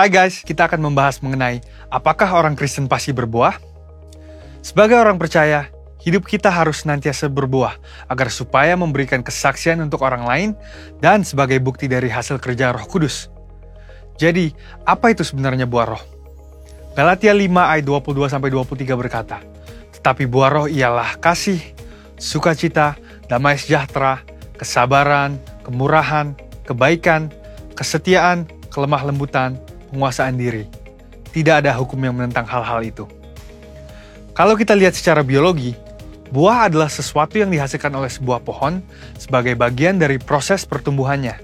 Hai guys, kita akan membahas mengenai apakah orang Kristen pasti berbuah? Sebagai orang percaya, hidup kita harus senantiasa berbuah agar supaya memberikan kesaksian untuk orang lain dan sebagai bukti dari hasil kerja Roh Kudus. Jadi, apa itu sebenarnya buah roh? Galatia 5 ayat 22 sampai 23 berkata, "Tetapi buah roh ialah kasih, sukacita, damai sejahtera, kesabaran, kemurahan, kebaikan, kesetiaan, kelemah lembutan, penguasaan diri. Tidak ada hukum yang menentang hal-hal itu. Kalau kita lihat secara biologi, buah adalah sesuatu yang dihasilkan oleh sebuah pohon sebagai bagian dari proses pertumbuhannya.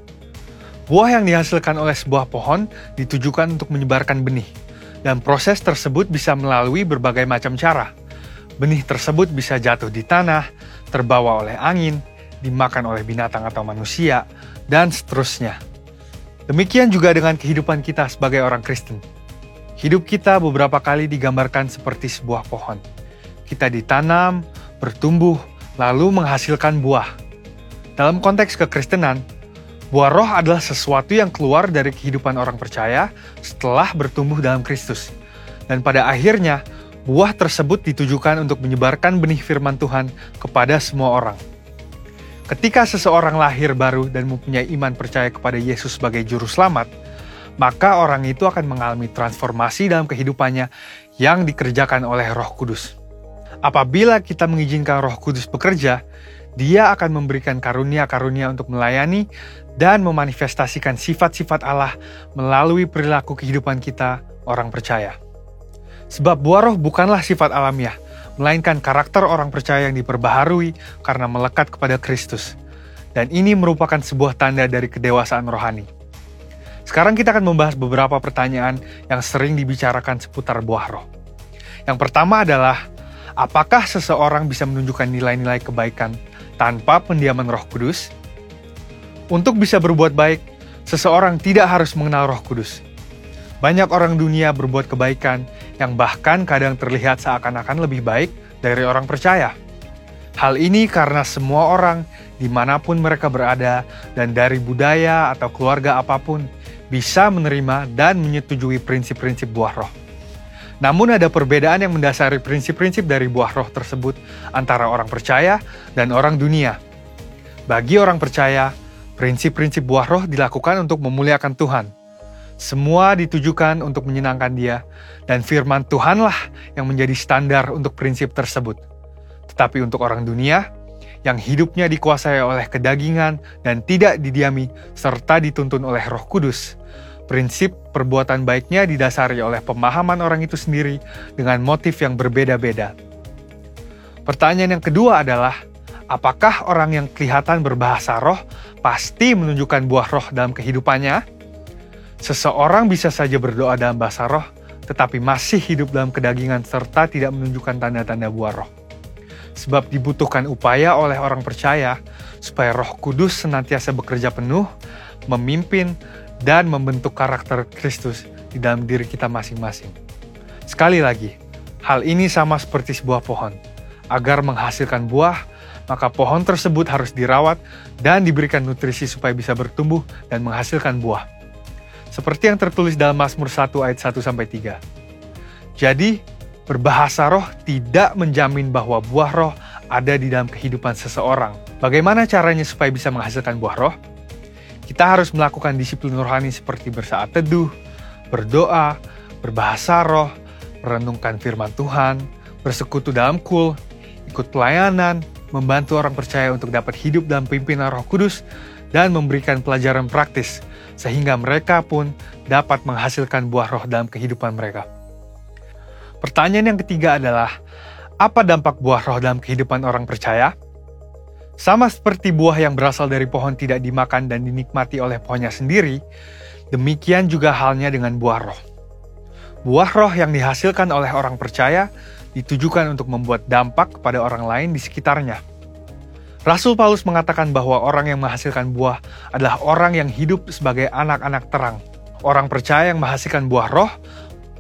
Buah yang dihasilkan oleh sebuah pohon ditujukan untuk menyebarkan benih, dan proses tersebut bisa melalui berbagai macam cara. Benih tersebut bisa jatuh di tanah, terbawa oleh angin, dimakan oleh binatang atau manusia, dan seterusnya. Demikian juga dengan kehidupan kita sebagai orang Kristen. Hidup kita beberapa kali digambarkan seperti sebuah pohon. Kita ditanam, bertumbuh, lalu menghasilkan buah. Dalam konteks kekristenan, buah roh adalah sesuatu yang keluar dari kehidupan orang percaya setelah bertumbuh dalam Kristus. Dan pada akhirnya, buah tersebut ditujukan untuk menyebarkan benih firman Tuhan kepada semua orang. Ketika seseorang lahir baru dan mempunyai iman percaya kepada Yesus sebagai juru selamat, maka orang itu akan mengalami transformasi dalam kehidupannya yang dikerjakan oleh Roh Kudus. Apabila kita mengizinkan Roh Kudus bekerja, Dia akan memberikan karunia-karunia untuk melayani dan memanifestasikan sifat-sifat Allah melalui perilaku kehidupan kita, orang percaya. Sebab buah roh bukanlah sifat alamiah, melainkan karakter orang percaya yang diperbaharui karena melekat kepada Kristus. Dan ini merupakan sebuah tanda dari kedewasaan rohani. Sekarang kita akan membahas beberapa pertanyaan yang sering dibicarakan seputar buah roh. Yang pertama adalah, apakah seseorang bisa menunjukkan nilai-nilai kebaikan tanpa pendiaman roh kudus? Untuk bisa berbuat baik, seseorang tidak harus mengenal roh kudus. Banyak orang dunia berbuat kebaikan yang bahkan kadang terlihat seakan-akan lebih baik dari orang percaya. Hal ini karena semua orang, di mana pun mereka berada, dan dari budaya atau keluarga apa pun, bisa menerima dan menyetujui prinsip-prinsip buah roh. Namun ada perbedaan yang mendasari prinsip-prinsip dari buah roh tersebut antara orang percaya dan orang dunia. Bagi orang percaya, prinsip-prinsip buah roh dilakukan untuk memuliakan Tuhan, semua ditujukan untuk menyenangkan Dia, dan firman Tuhanlah yang menjadi standar untuk prinsip tersebut. Tetapi untuk orang dunia, yang hidupnya dikuasai oleh kedagingan dan tidak didiami serta dituntun oleh Roh Kudus, prinsip perbuatan baiknya didasari oleh pemahaman orang itu sendiri dengan motif yang berbeda-beda. Pertanyaan yang kedua adalah, apakah orang yang kelihatan berbahasa roh pasti menunjukkan buah roh dalam kehidupannya? Seseorang bisa saja berdoa dalam bahasa roh, tetapi masih hidup dalam kedagingan serta tidak menunjukkan tanda-tanda buah roh. Sebab dibutuhkan upaya oleh orang percaya supaya roh kudus senantiasa bekerja penuh, memimpin, dan membentuk karakter Kristus di dalam diri kita masing-masing. Sekali lagi, hal ini sama seperti sebuah pohon. Agar menghasilkan buah, maka pohon tersebut harus dirawat dan diberikan nutrisi supaya bisa bertumbuh dan menghasilkan buah seperti yang tertulis dalam Mazmur 1 ayat 1 sampai 3. Jadi, berbahasa roh tidak menjamin bahwa buah roh ada di dalam kehidupan seseorang. Bagaimana caranya supaya bisa menghasilkan buah roh? Kita harus melakukan disiplin rohani seperti bersaat teduh, berdoa, berbahasa roh, merenungkan firman Tuhan, bersekutu dalam kul, ikut pelayanan, membantu orang percaya untuk dapat hidup dalam pimpinan roh kudus, dan memberikan pelajaran praktis sehingga mereka pun dapat menghasilkan buah roh dalam kehidupan mereka. Pertanyaan yang ketiga adalah, apa dampak buah roh dalam kehidupan orang percaya? Sama seperti buah yang berasal dari pohon tidak dimakan dan dinikmati oleh pohonnya sendiri, demikian juga halnya dengan buah roh. Buah roh yang dihasilkan oleh orang percaya ditujukan untuk membuat dampak kepada orang lain di sekitarnya Rasul Paulus mengatakan bahwa orang yang menghasilkan buah adalah orang yang hidup sebagai anak-anak terang. Orang percaya yang menghasilkan buah roh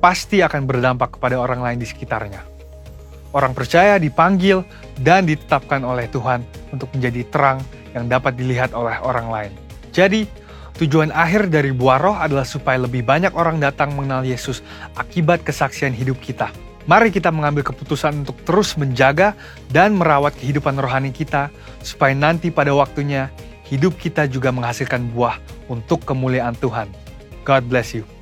pasti akan berdampak kepada orang lain di sekitarnya. Orang percaya dipanggil dan ditetapkan oleh Tuhan untuk menjadi terang yang dapat dilihat oleh orang lain. Jadi, Tujuan akhir dari buah roh adalah supaya lebih banyak orang datang mengenal Yesus akibat kesaksian hidup kita. Mari kita mengambil keputusan untuk terus menjaga dan merawat kehidupan rohani kita, supaya nanti pada waktunya hidup kita juga menghasilkan buah untuk kemuliaan Tuhan. God bless you.